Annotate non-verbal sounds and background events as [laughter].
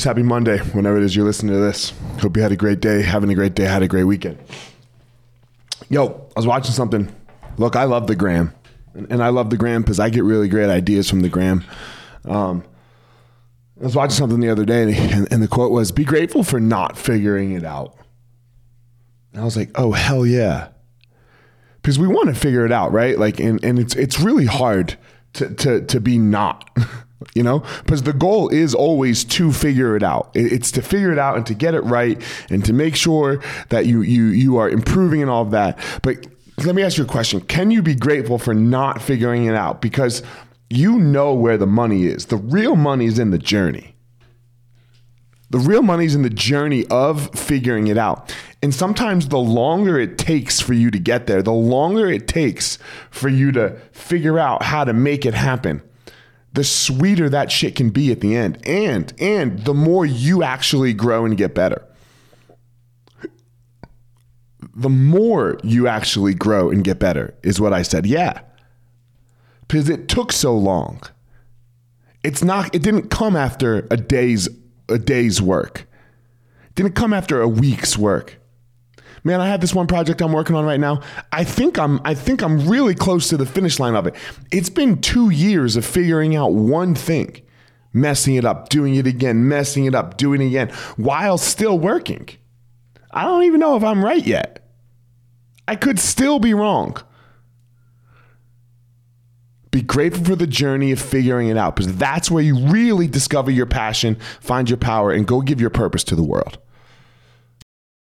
just happy Monday, whenever it is you're listening to this. Hope you had a great day, having a great day, had a great weekend. Yo, I was watching something. Look, I love the gram. And I love the gram because I get really great ideas from the gram. Um, I was watching something the other day, and, and the quote was, Be grateful for not figuring it out. And I was like, Oh, hell yeah. Because we want to figure it out, right? Like, and, and it's, it's really hard to, to, to be not. [laughs] you know? Because the goal is always to figure it out. It's to figure it out and to get it right and to make sure that you you you are improving and all of that. But let me ask you a question. Can you be grateful for not figuring it out? Because you know where the money is. The real money is in the journey. The real money is in the journey of figuring it out. And sometimes the longer it takes for you to get there, the longer it takes for you to figure out how to make it happen, the sweeter that shit can be at the end. And and the more you actually grow and get better. The more you actually grow and get better is what I said. Yeah. Because it took so long. It's not it didn't come after a day's a day's work. It didn't come after a week's work man, I have this one project I'm working on right now. I think I'm I think I'm really close to the finish line of it. It's been 2 years of figuring out one thing. Messing it up, doing it again, messing it up, doing it again while still working. I don't even know if I'm right yet. I could still be wrong. Be grateful for the journey of figuring it out because that's where you really discover your passion, find your power, and go give your purpose to the world.